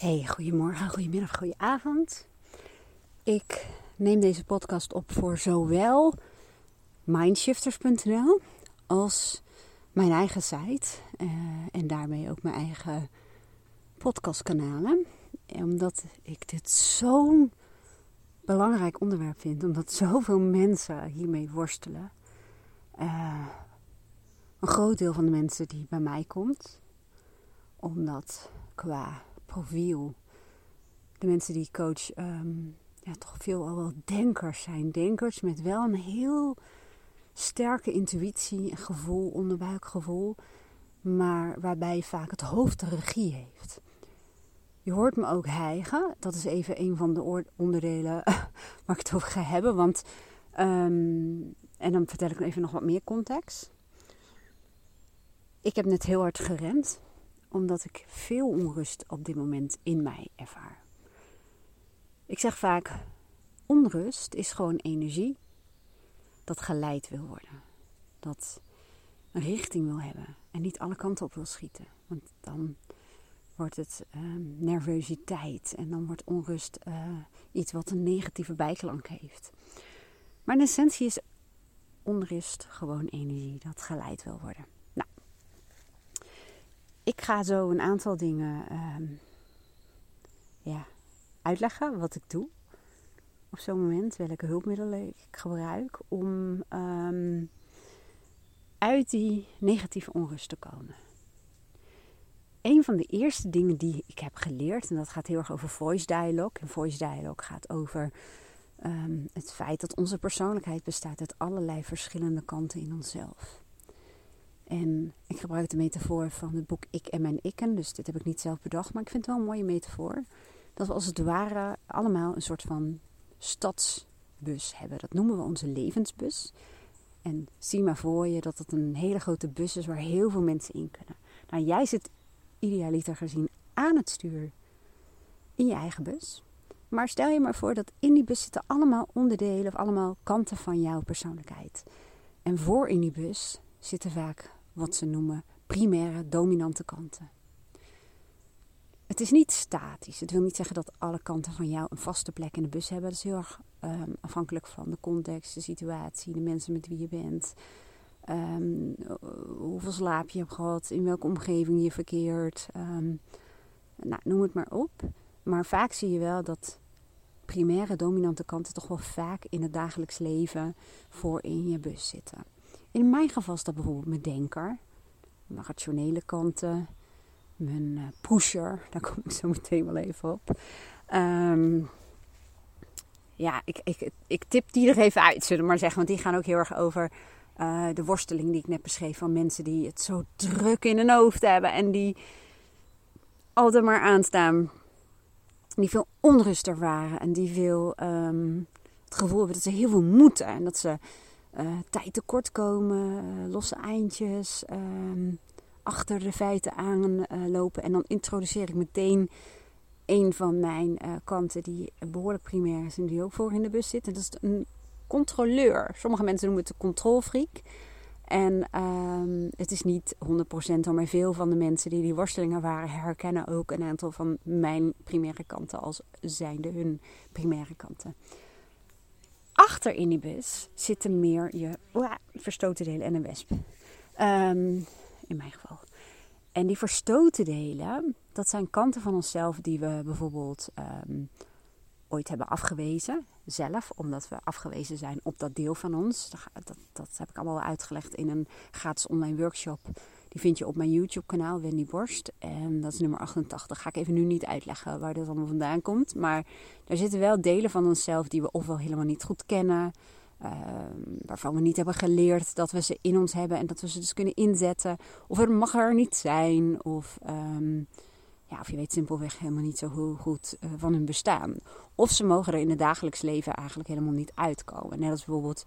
Hey, goedemorgen, goedemiddag, goedenavond. Ik neem deze podcast op voor zowel mindshifters.nl als mijn eigen site uh, en daarmee ook mijn eigen podcastkanalen. Omdat ik dit zo'n belangrijk onderwerp vind, omdat zoveel mensen hiermee worstelen. Uh, een groot deel van de mensen die bij mij komt, omdat qua profiel. De mensen die ik coach, ehm, ja, toch veel al wel denkers zijn. Denkers met wel een heel sterke intuïtie, gevoel, onderbuikgevoel. Maar waarbij vaak het hoofd de regie heeft. Je hoort me ook hijgen. Dat is even een van de onderdelen waar ik het over ga hebben. Want, ehm, en dan vertel ik even nog wat meer context. Ik heb net heel hard gerend omdat ik veel onrust op dit moment in mij ervaar. Ik zeg vaak: onrust is gewoon energie dat geleid wil worden. Dat een richting wil hebben en niet alle kanten op wil schieten. Want dan wordt het ehm, nervositeit en dan wordt onrust uh, iets wat een negatieve bijklank heeft. Maar in essentie is onrust gewoon energie dat geleid wil worden. Ik ga zo een aantal dingen ehm, ja, uitleggen wat ik doe op zo'n moment, welke hulpmiddelen ik gebruik om ehm, uit die negatieve onrust te komen. Een van de eerste dingen die ik heb geleerd, en dat gaat heel erg over voice dialogue. En voice dialogue gaat over ehm, het feit dat onze persoonlijkheid bestaat uit allerlei verschillende kanten in onszelf. En ik gebruik de metafoor van het boek Ik en mijn ikken. Dus dit heb ik niet zelf bedacht, maar ik vind het wel een mooie metafoor. Dat we als het ware allemaal een soort van stadsbus hebben. Dat noemen we onze levensbus. En zie maar voor je dat het een hele grote bus is waar heel veel mensen in kunnen. Nou, jij zit idealiter gezien aan het stuur in je eigen bus. Maar stel je maar voor dat in die bus zitten allemaal onderdelen of allemaal kanten van jouw persoonlijkheid. En voor in die bus zitten vaak wat ze noemen primaire dominante kanten. Het is niet statisch. Het wil niet zeggen dat alle kanten van jou een vaste plek in de bus hebben. Dat is heel erg ehm, afhankelijk van de context, de situatie, de mensen met wie je bent. Um, hoeveel slaap je hebt gehad, in welke omgeving je verkeert. Um, nou, noem het maar op. Maar vaak zie je wel dat primaire dominante kanten toch wel vaak in het dagelijks leven voor in je bus zitten. In mijn geval is dat bijvoorbeeld mijn denker, mijn rationele kanten, mijn uh, pusher, daar kom ik zo meteen wel even op. Um, ja, ik, ik, ik tip die er even uit, zullen we maar zeggen. Want die gaan ook heel erg over uh, de worsteling die ik net beschreef. Van mensen die het zo druk in hun hoofd hebben. En die altijd maar aanstaan. Die veel onrust ervaren. En die veel um, het gevoel hebben dat ze heel veel moeten. En dat ze tijd tekort komen, uh, losse eindjes, uh, achter de feiten aanlopen. en dan introduceer ik meteen een van mijn kanten die behoorlijk primair is en die ook voor in de bus zit. En dat is een controleur. Sommige mensen noemen het een controlfreak. En ehm, het is niet 100%, maar veel van de mensen die die worstelingen waren herkennen ook een aantal van mijn primaire kanten als zijnde hun primaire kanten achter in die bus zitten meer je verstoten delen en een wesp. Ehm, in mijn geval. En die verstoten delen, dat zijn kanten van onszelf die we bijvoorbeeld ehm, ooit hebben afgewezen. Zelf, omdat we afgewezen zijn op dat deel van ons. Dat, dat, dat heb ik allemaal uitgelegd in een gratis online workshop die vind je op mijn YouTube-kanaal, Wendy Borst. En dat is nummer 88. Ga ik even nu niet uitleggen waar dat allemaal vandaan komt. Maar daar zitten wel delen van onszelf die we ofwel helemaal niet goed kennen. Uh, waarvan we niet hebben geleerd dat we ze in ons hebben en dat we ze dus kunnen inzetten. Of het mag er niet zijn. Of, um, ja, of je weet simpelweg helemaal niet zo goed uh, van hun bestaan. Of ze mogen er in het dagelijks leven eigenlijk helemaal niet uitkomen. Net als bijvoorbeeld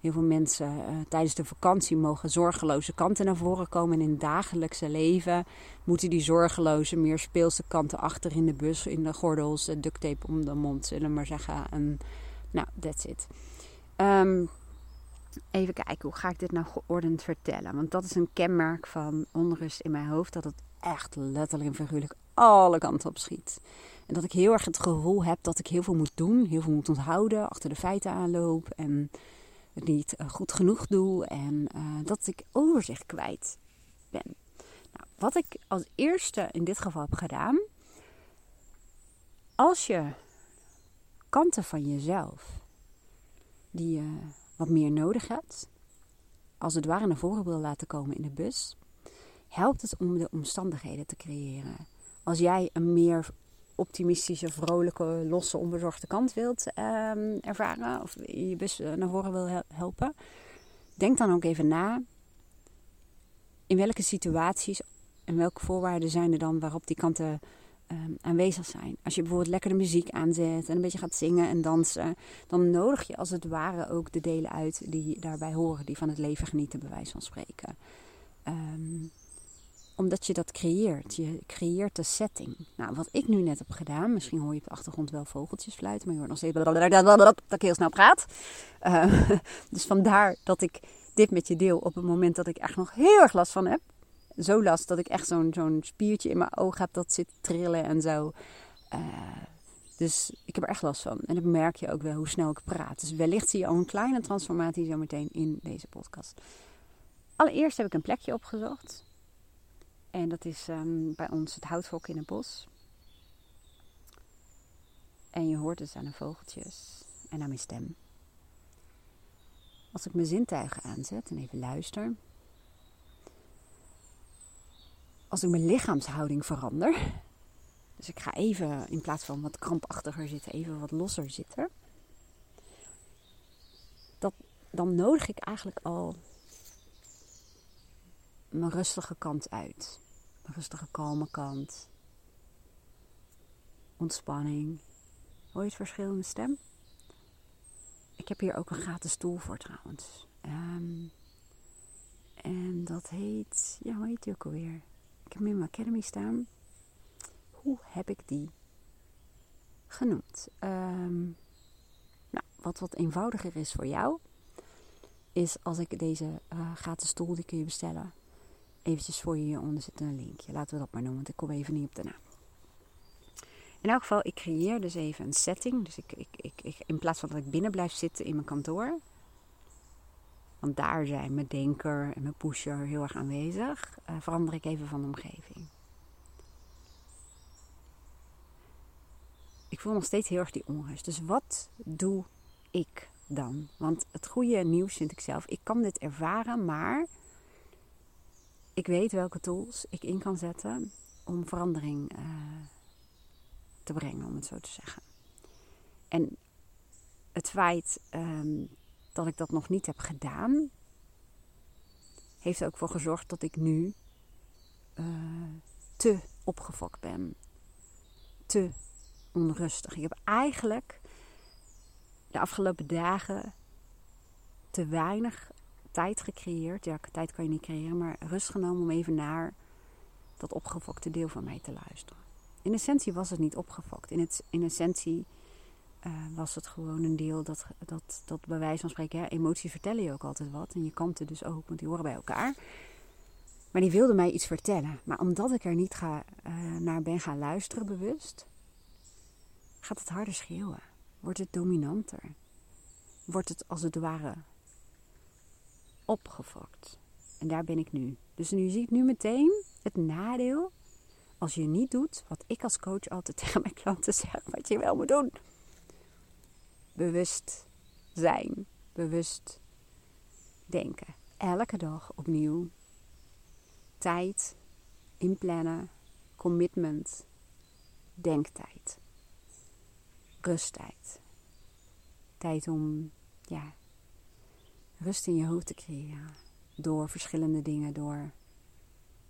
Heel veel mensen uh, tijdens de vakantie mogen zorgeloze kanten naar voren komen. En in het dagelijkse leven moeten die zorgeloze, meer speelse kanten achter in de bus, in de gordels, duct tape om de mond, zullen we maar zeggen. En, nou, that's it. Um, even kijken, hoe ga ik dit nou geordend vertellen? Want dat is een kenmerk van onrust in mijn hoofd. Dat het echt letterlijk en figuurlijk alle kanten op schiet. En dat ik heel erg het gevoel heb dat ik heel veel moet doen, heel veel moet onthouden, achter de feiten aanloop en het niet eh, goed genoeg doe en uh, dat ik overzicht kwijt ben. Nou, wat ik als eerste in dit geval heb gedaan, als je kanten van jezelf die je wat meer nodig hebt, als het ware naar voren wil laten komen in de bus, helpt het om de omstandigheden te creëren. Als jij een meer optimistische, vrolijke, losse, onbezorgde kant wilt um, ervaren of je bus eh, naar voren wil helpen, denk dan ook even na in welke situaties en welke voorwaarden zijn er dan waarop die kanten um, aanwezig zijn. Als je bijvoorbeeld lekker de muziek aanzet en een beetje gaat zingen en dansen, dan nodig je als het ware ook de delen uit die daarbij horen, die van het leven genieten, bij wijze van spreken. Um, omdat je dat creëert. Je creëert de setting. Nou, wat ik nu net heb gedaan, misschien hoor je op de achtergrond wel vogeltjes fluiten, maar je hoort nog steeds dat ik heel snel praat. Uh, dus vandaar dat ik dit met je deel op het moment dat ik echt nog heel erg last van heb. Zo last dat ik echt zo'n zo'n spiertje in mijn oog heb dat zit trillen en zo. Uh, dus ik heb er echt last van. En dan merk je ook wel hoe snel ik praat. Dus wellicht zie je al een kleine transformatie zo meteen in deze podcast. Allereerst heb ik een plekje opgezocht en dat is um, bij ons het houthok in het bos. En je hoort dus aan de vogeltjes en aan mijn stem. Als ik mijn zintuigen aanzet en even luister. Als ik mijn lichaamshouding verander. Dus ik ga even in plaats van wat krampachtiger zitten, even wat losser zitten. Dat, dan nodig ik eigenlijk al mijn rustige kant uit. Mijn rustige, kalme kant. Ontspanning. Hoor je het verschil in mijn stem? Ik heb hier ook een gratis stoel voor trouwens. Um, en dat heet, ja, hoe heet die ook alweer? Ik heb hem in mijn academy staan. Hoe heb ik die genoemd? Um, nou, wat wat eenvoudiger is voor jou, is als ik deze uh, gratis stoel, die kun je bestellen eventjes voor je hieronder zit een linkje. Laten we dat maar noemen, want ik kom even niet op de naam. In elk geval, ik creëer dus even een setting. Dus ik, ik, ik, in plaats van dat ik binnen blijf zitten in mijn kantoor. Want daar zijn mijn denker en mijn pusher heel erg aanwezig. Uh, verander ik even van de omgeving. Ik voel nog steeds heel erg die onrust. Dus wat doe ik dan? Want het goede nieuws vind ik zelf. Ik kan dit ervaren, maar ik weet welke tools ik in kan zetten om verandering uh, te brengen, om het zo te zeggen. En het feit um, dat ik dat nog niet heb gedaan, heeft er ook voor gezorgd dat ik nu uh, te opgefokt ben. Te onrustig. Ik heb eigenlijk de afgelopen dagen te weinig tijd gecreëerd. Ja, tijd kan je niet creëren, maar rust genomen om even naar dat opgefokte deel van mij te luisteren. In essentie was het niet opgefokt. In, het, in essentie uh, was het gewoon een deel dat, dat, dat bij wijze van spreken, ja, emoties vertellen je ook altijd wat. En je kanten dus ook, want die horen bij elkaar. Maar die wilde mij iets vertellen. Maar omdat ik er niet ga, uh, naar ben gaan luisteren bewust, gaat het harder schreeuwen. Wordt het dominanter. Wordt het als het ware opgefokt. En daar ben ik nu. Dus nu zie ik nu meteen het nadeel. Als je niet doet wat ik als coach altijd tegen mijn klanten zeg, wat je wel moet doen. Bewust zijn. Bewust denken. Elke dag opnieuw. Tijd inplannen. Commitment. Denktijd. Rusttijd. Tijd om ja, rust in je hoofd te creëren. Door verschillende dingen, door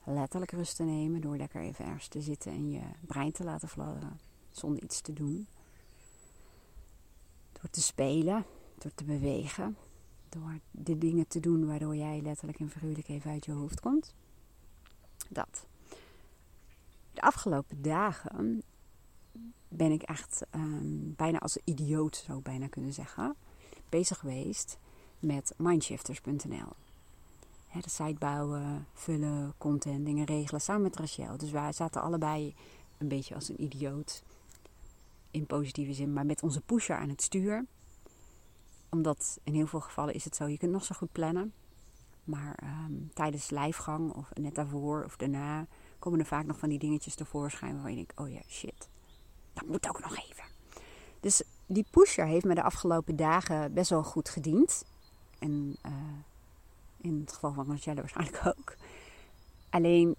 letterlijk rust te nemen, door lekker even ergens te zitten en je brein te laten fladderen zonder iets te doen. Door te spelen, door te bewegen, door de dingen te doen waardoor jij letterlijk en figuurlijk even uit je hoofd komt. Dat. De afgelopen dagen ben ik echt um, bijna als idioot, zou ik bijna kunnen zeggen, bezig geweest met mindshifters.nl. De site bouwen, vullen, content, dingen regelen samen met Rachel. Dus wij zaten allebei een beetje als een idioot. In positieve zin, maar met onze pusher aan het stuur. Omdat in heel veel gevallen is het zo, je kunt nog zo goed plannen. Maar ehm, tijdens lijfgang of net daarvoor of daarna komen er vaak nog van die dingetjes tevoorschijn waarvan je denkt, oh ja, shit, dat moet ook nog even. Dus die pusher heeft me de afgelopen dagen best wel goed gediend. En uh, in het geval van Rachelle waarschijnlijk ook. Alleen,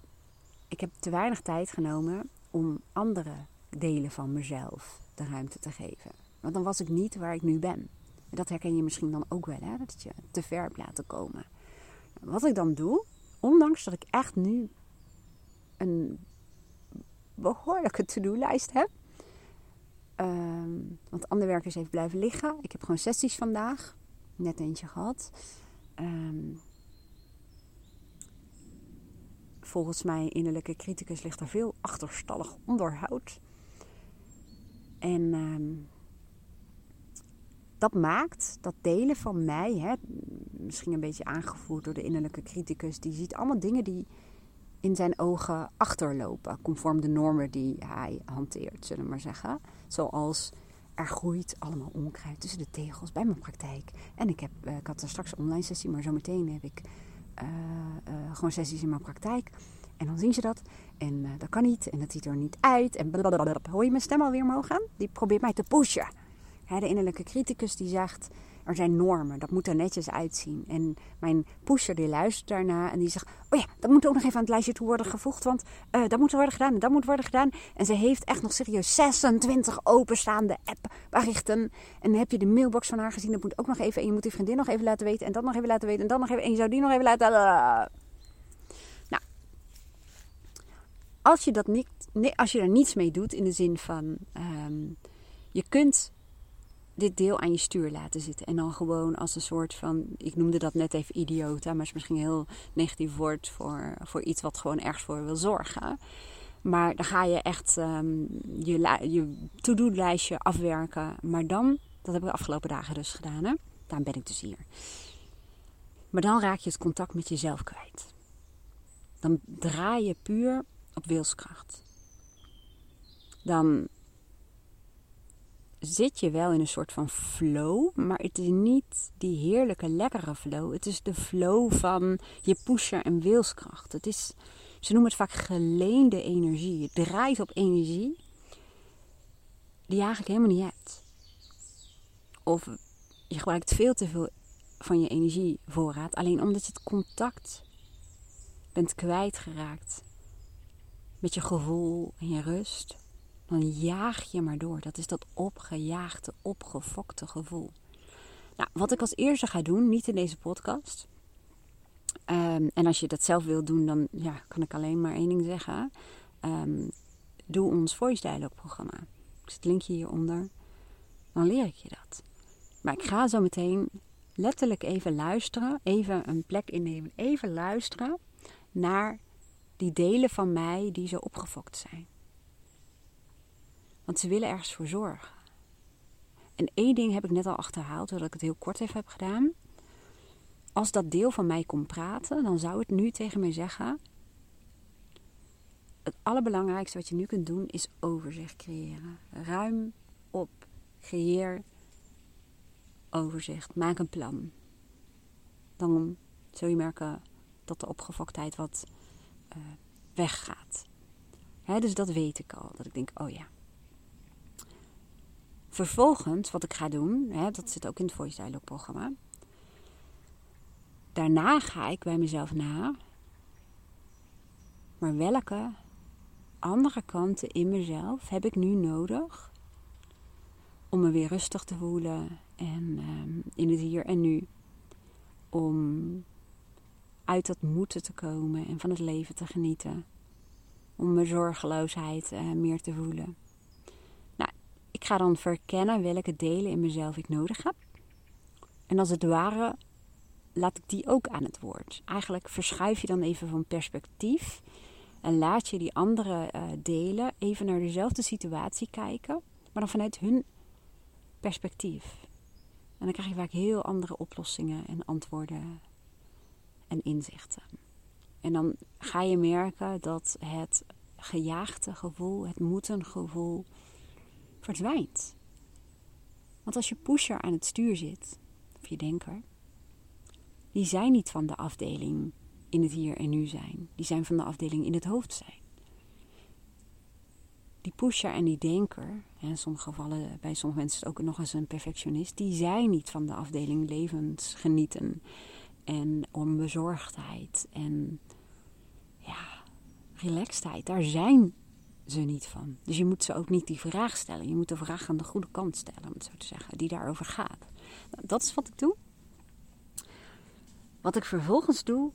ik heb te weinig tijd genomen om andere delen van mezelf de ruimte te geven. Want dan was ik niet waar ik nu ben. En dat herken je misschien dan ook wel, hè? dat je te ver hebt laten komen. Wat ik dan doe, ondanks dat ik echt nu een behoorlijke to-do-lijst heb. Um, want ander werk is even blijven liggen. Ik heb gewoon sessies vandaag. Net eentje gehad. Um, volgens mij innerlijke criticus ligt er veel achterstallig onderhoud. En um, dat maakt dat delen van mij, hè, misschien een beetje aangevoerd door de innerlijke criticus, die ziet allemaal dingen die in zijn ogen achterlopen, conform de normen die hij hanteert, zullen we maar zeggen. Zoals er groeit allemaal onkruid tussen de tegels bij mijn praktijk. En ik, heb, uh, ik had er straks een online sessie, maar zometeen heb ik uh, uh, gewoon sessies in mijn praktijk. En dan zien ze dat. En dat kan niet. En dat ziet er niet uit. En blablabla. Hoor je mijn stem alweer mogen? Die probeert mij te pushen. de innerlijke criticus die zegt er zijn normen, dat moet er netjes uitzien. En mijn pusher die luistert daarna en die zegt: Oh ja, dat moet ook nog even aan het lijstje toe worden gevoegd, want uh, dat moet worden gedaan en dat moet worden gedaan. En ze heeft echt nog serieus 26 openstaande app-berichten. En heb je de mailbox van haar gezien, dat moet ook nog even. En je moet die vriendin nog even laten weten en dat nog even laten weten en dat nog even. En je zou die nog even laten. Nou, als je, dat niet, als je er niets mee doet in de zin van um, je kunt dit deel aan je stuur laten zitten. En dan gewoon als een soort van, ik noemde dat net even idiota, maar is misschien een heel negatief woord voor, voor iets wat gewoon ergens voor wil zorgen. Maar dan ga je echt um, je, je to-do-lijstje afwerken. Maar dan, dat heb ik de afgelopen dagen dus gedaan, hè? daarom ben ik dus hier. Maar dan raak je het contact met jezelf kwijt. Dan draai je puur op wilskracht. Dan zit je wel in een soort van flow, maar het is niet die heerlijke, lekkere flow. Het is de flow van je pusher en wilskracht. Het is, ze noemen het vaak geleende energie. Je draait op energie die je eigenlijk helemaal niet hebt. Of je gebruikt veel te veel van je energievoorraad, alleen omdat je het contact bent kwijtgeraakt met je gevoel en je rust dan jaag je maar door. Dat is dat opgejaagde, opgefokte gevoel. Nou, wat ik als eerste ga doen, niet in deze podcast. Um, en als je dat zelf wilt doen, dan ja, kan ik alleen maar één ding zeggen. Um, doe ons voice dialogue programma. Ik zet het linkje hieronder. Dan leer ik je dat. Maar ik ga zo meteen letterlijk even luisteren. Even een plek innemen. Even luisteren naar die delen van mij die zo opgefokt zijn. Ze willen ergens voor zorgen. En één ding heb ik net al achterhaald, doordat ik het heel kort even heb gedaan. Als dat deel van mij komt praten, dan zou het nu tegen mij zeggen: Het allerbelangrijkste wat je nu kunt doen is overzicht creëren. Ruim op, creëer overzicht, maak een plan. Dan zul je merken dat de opgefoktheid wat uh, weggaat. dus dat weet ik al. Dat ik denk, oh ja, Vervolgens, wat ik ga doen, hè, dat zit ook in het Voice Dialogue programma. Daarna ga ik bij mezelf na. Maar welke andere kanten in mezelf heb ik nu nodig om me weer rustig te voelen en um, in het hier en nu. Om uit dat moeten te komen en van het leven te genieten. Om mijn zorgeloosheid uh, meer te voelen. Ik ga dan verkennen welke delen in mezelf ik nodig heb. En als het ware laat ik die ook aan het woord. Eigenlijk verschuif je dan even van perspectief en laat je die andere uh, delen even naar dezelfde situatie kijken, maar dan vanuit hun perspectief. En dan krijg je vaak heel andere oplossingen en antwoorden en inzichten. En dan ga je merken dat het gejaagde gevoel, het moeten gevoel verdwijnt. Want als je pusher aan het stuur zit, of je denker, die zijn niet van de afdeling in het hier en nu zijn. Die zijn van de afdeling in het hoofd zijn. Die pusher en die denker, en in sommige gevallen, bij sommige mensen is het ook nog eens een perfectionist, die zijn niet van de afdeling levensgenieten en onbezorgdheid en ja, relaxedheid. Daar zijn ze niet van. Dus je moet ze ook niet die vraag stellen. Je moet de vraag aan de goede kant stellen, om het zo te zeggen, die daarover gaat. Nou, dat is wat ik doe. Wat ik vervolgens doe,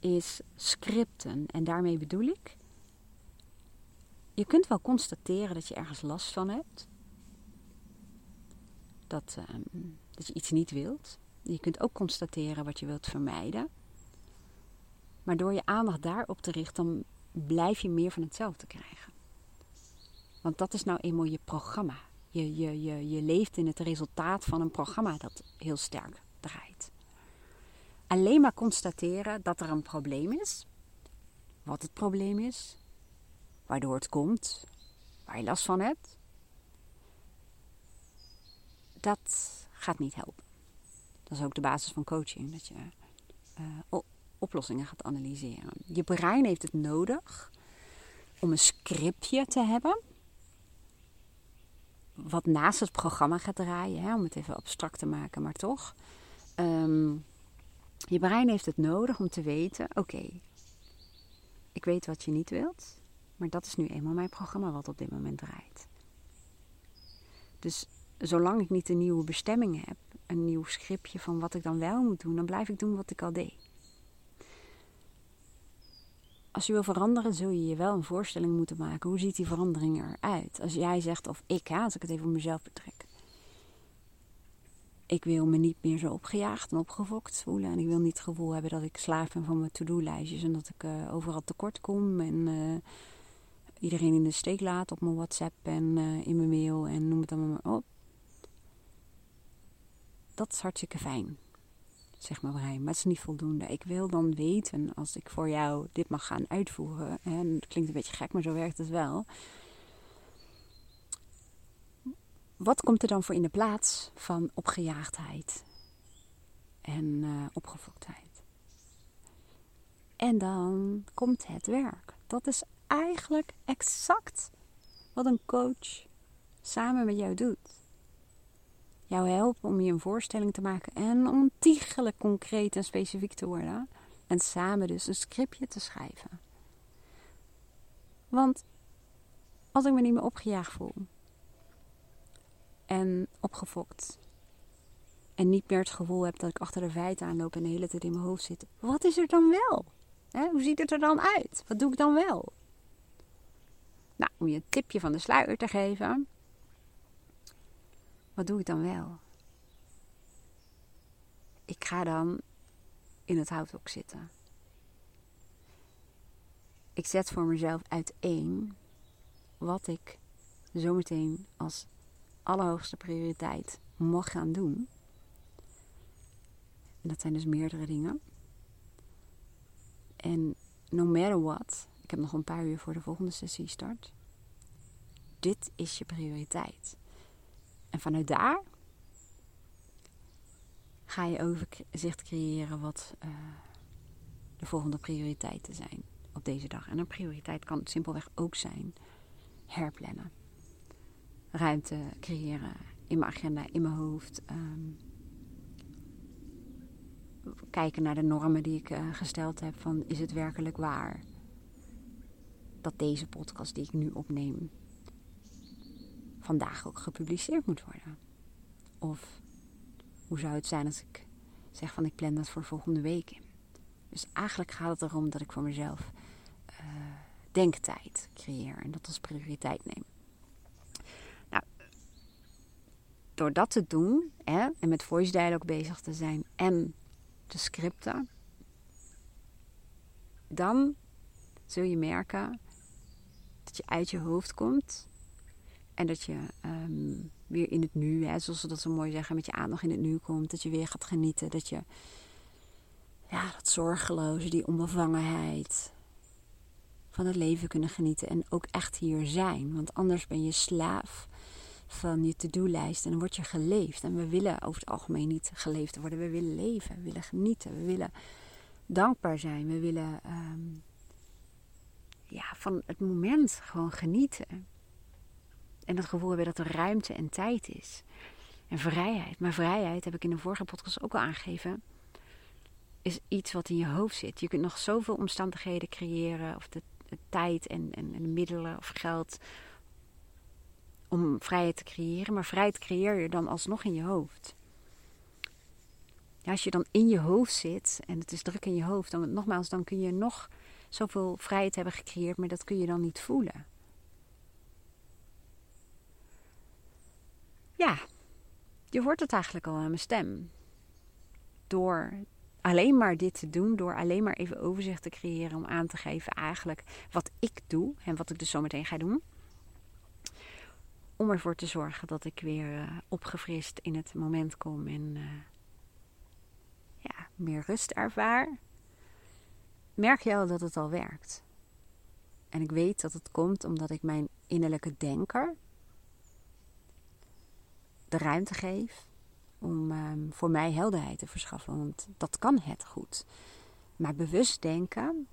is scripten. En daarmee bedoel ik, je kunt wel constateren dat je ergens last van hebt. Dat, ehm, dat je iets niet wilt. Je kunt ook constateren wat je wilt vermijden. Maar door je aandacht daarop te richten, dan blijf je meer van hetzelfde krijgen. Want dat is nou eenmaal je programma. Je, je, je, je leeft in het resultaat van een programma dat heel sterk draait. Alleen maar constateren dat er een probleem is, wat het probleem is, waardoor het komt, waar je last van hebt, dat gaat niet helpen. Dat is ook de basis van coaching, dat je oplossingen gaat analyseren. Je brein heeft het nodig om een scriptje te hebben. Wat naast het programma gaat draaien, hè, om het even abstract te maken, maar toch. Um, je brein heeft het nodig om te weten: oké, ik weet wat je niet wilt, maar dat is nu eenmaal mijn programma wat op dit moment draait. Dus zolang ik niet een nieuwe bestemming heb, een nieuw scriptje van wat ik dan wel moet doen, dan blijf ik doen wat ik al deed. Als je wil veranderen, zul je je wel een voorstelling moeten maken. Hoe ziet die verandering eruit? Als jij zegt, of ik, als ik het even op mezelf betrek. Ik wil me niet meer zo opgejaagd en opgefokt voelen. En ik wil niet het gevoel hebben dat ik slaaf ben van mijn to-do-lijstjes. En dat ik uh, overal tekort kom. En uh, iedereen in de steek laat op mijn WhatsApp en uh, in mijn mail. En noem het dan maar op. Dat is hartstikke fijn zeg maar brein. Maar het is niet voldoende. Ik wil dan weten, als ik voor jou dit mag gaan uitvoeren, en het klinkt een beetje gek, maar zo werkt het wel. Wat komt er dan voor in de plaats van opgejaagdheid en uh? En dan komt het werk. Dat is eigenlijk exact wat een coach samen met jou doet jou helpen om je een voorstelling te maken en ontiegelijk concreet en specifiek te worden. En samen dus een scriptje te schrijven. Want als ik me niet meer opgejaagd voel en opgefokt en niet meer het gevoel heb dat ik achter de feiten aanloop en de hele tijd in mijn hoofd zit, wat is er dan wel? hoe ziet het er dan uit? Wat doe ik dan wel? Nou, om je een tipje van de sluier te geven, wat doe ik dan wel? Ik ga dan in het houthok zitten. Ik zet voor mezelf uiteen wat ik zometeen als allerhoogste prioriteit mag gaan doen. En dat zijn dus meerdere dingen. En no matter what, ik heb nog een paar uur voor de volgende sessie start. Dit is je prioriteit. En vanuit daar ga je overzicht creëren wat uh, de volgende prioriteiten zijn op deze dag. En een prioriteit kan simpelweg ook zijn herplannen. Ruimte creëren in mijn agenda, in mijn hoofd. Um, kijken naar de normen die ik uh, gesteld heb van is het werkelijk waar dat deze podcast die ik nu opneem vandaag ook gepubliceerd moet worden? Of hoe zou het zijn als ik zeg van ik plan dat voor volgende week in? Dus eigenlijk gaat het erom dat ik voor mezelf uh, denktijd creëer en dat als prioriteit neem. Nou, door dat te doen hè, en met voice dialogue bezig te zijn en te scripten, dan zul je merken dat je uit je hoofd komt en dat je ehm, weer in het nu, hè, zoals ze dat zo mooi zeggen, met je aandacht in het nu komt. Dat je weer gaat genieten. Dat je, ja, dat zorgeloze, die onbevangenheid. van het leven kunnen genieten en ook echt hier zijn. Want anders ben je slaaf van je to-do-lijst en dan word je geleefd. En we willen over het algemeen niet geleefd worden. We willen leven, we willen genieten, we willen dankbaar zijn. We willen ehm, ja, van het moment gewoon genieten. En het gevoel hebben dat er ruimte en tijd is. En vrijheid. Maar vrijheid, heb ik in de vorige podcast ook al aangegeven, is iets wat in je hoofd zit. Je kunt nog zoveel omstandigheden creëren, of de, tijd en, en, en, de middelen of geld om vrijheid te creëren. Maar vrijheid creëer je dan alsnog in je hoofd. Als je dan in je hoofd zit en het is druk in je hoofd, dan nogmaals, dan kun je nog zoveel vrijheid hebben gecreëerd, maar dat kun je dan niet voelen. Ja, je hoort het eigenlijk al aan mijn stem. Door alleen maar dit te doen, door alleen maar even overzicht te creëren om aan te geven eigenlijk wat ik doe en wat ik dus zometeen ga doen. Om ervoor te zorgen dat ik weer uh, opgefrist in het moment kom en uh, ja, meer rust ervaar. Merk je al dat het al werkt. En ik weet dat het komt omdat ik mijn innerlijke denker de ruimte geef om um, voor mij helderheid te verschaffen. Want dat kan het goed. Maar bewust denken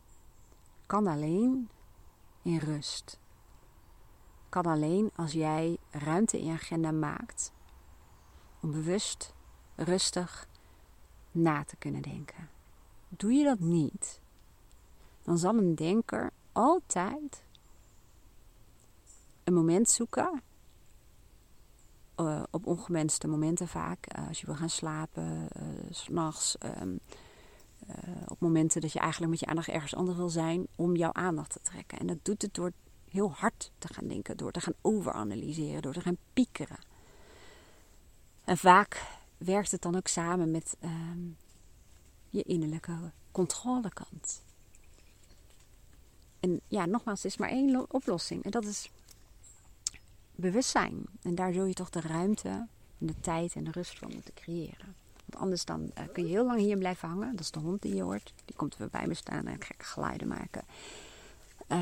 kan alleen in rust. Kan alleen als jij ruimte in je agenda maakt om bewust, rustig na te kunnen denken. Doe je dat niet, dan zal een denker altijd een moment zoeken uh, op ongewenste momenten vaak. Uh, als je wil gaan slapen, uh, s'nachts. Um, op momenten dat je eigenlijk met je aandacht ergens anders wil zijn. Om jouw aandacht te trekken. En dat doet het door heel hard te gaan denken. Door te gaan overanalyseren. Door te gaan piekeren. En vaak werkt het dan ook samen met um, je innerlijke controlekant. En ja, nogmaals, er is maar één oplossing. En dat is bewustzijn. En daar zul je toch de ruimte en de tijd en de rust voor moeten creëren. Want anders dan uh, kun je heel lang hier blijven hangen. Dat is de hond die je hoort. Die komt weer bij me staan en gekke geluiden maken. Uh,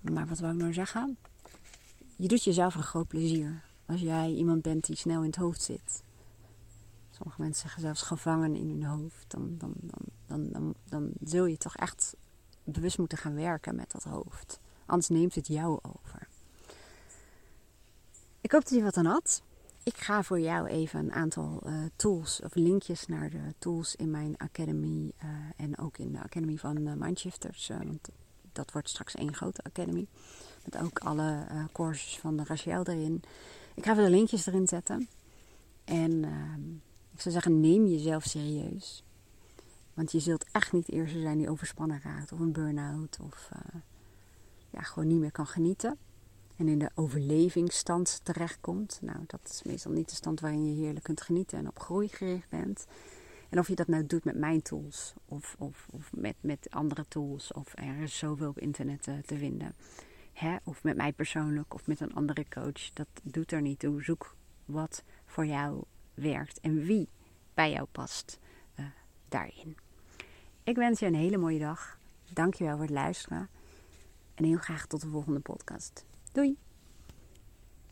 maar wat wil ik nou zeggen? Je doet jezelf een groot plezier. Als jij iemand bent die snel in het hoofd zit. Sommige mensen zeggen zelfs gevangen in hun hoofd. Dan, dan, dan, dan, dan, dan zul je toch echt bewust moeten gaan werken met dat hoofd. Anders neemt het jou over. Ik hoop dat je wat aan had. Ik ga voor jou even een aantal uh, tools of linkjes naar de tools in mijn academy uh, en ook in de academy van uh, Mindshifters. want dat wordt straks één grote academy. Met ook alle courses van de Rachel erin. Ik ga even de linkjes erin zetten. En ehm, ik zou zeggen, neem jezelf serieus. Want je zult echt niet de eerste zijn die overspannen raakt. Of een burn-out. Of ja, gewoon niet meer kan genieten en in de overlevingsstand terechtkomt. Nou, dat is meestal niet de stand waarin je heerlijk kunt genieten en op groei gericht bent. En of je dat nou doet met mijn tools of, of, of met, met andere tools of er is zoveel op internet te, te vinden. Hè? Of met mij persoonlijk of met een andere coach. Dat doet er niet toe. Zoek wat voor jou werkt en wie bij jou past uh, daarin. Ik wens je een hele mooie dag. Dankjewel voor het luisteren. En heel graag tot de volgende podcast. Doei!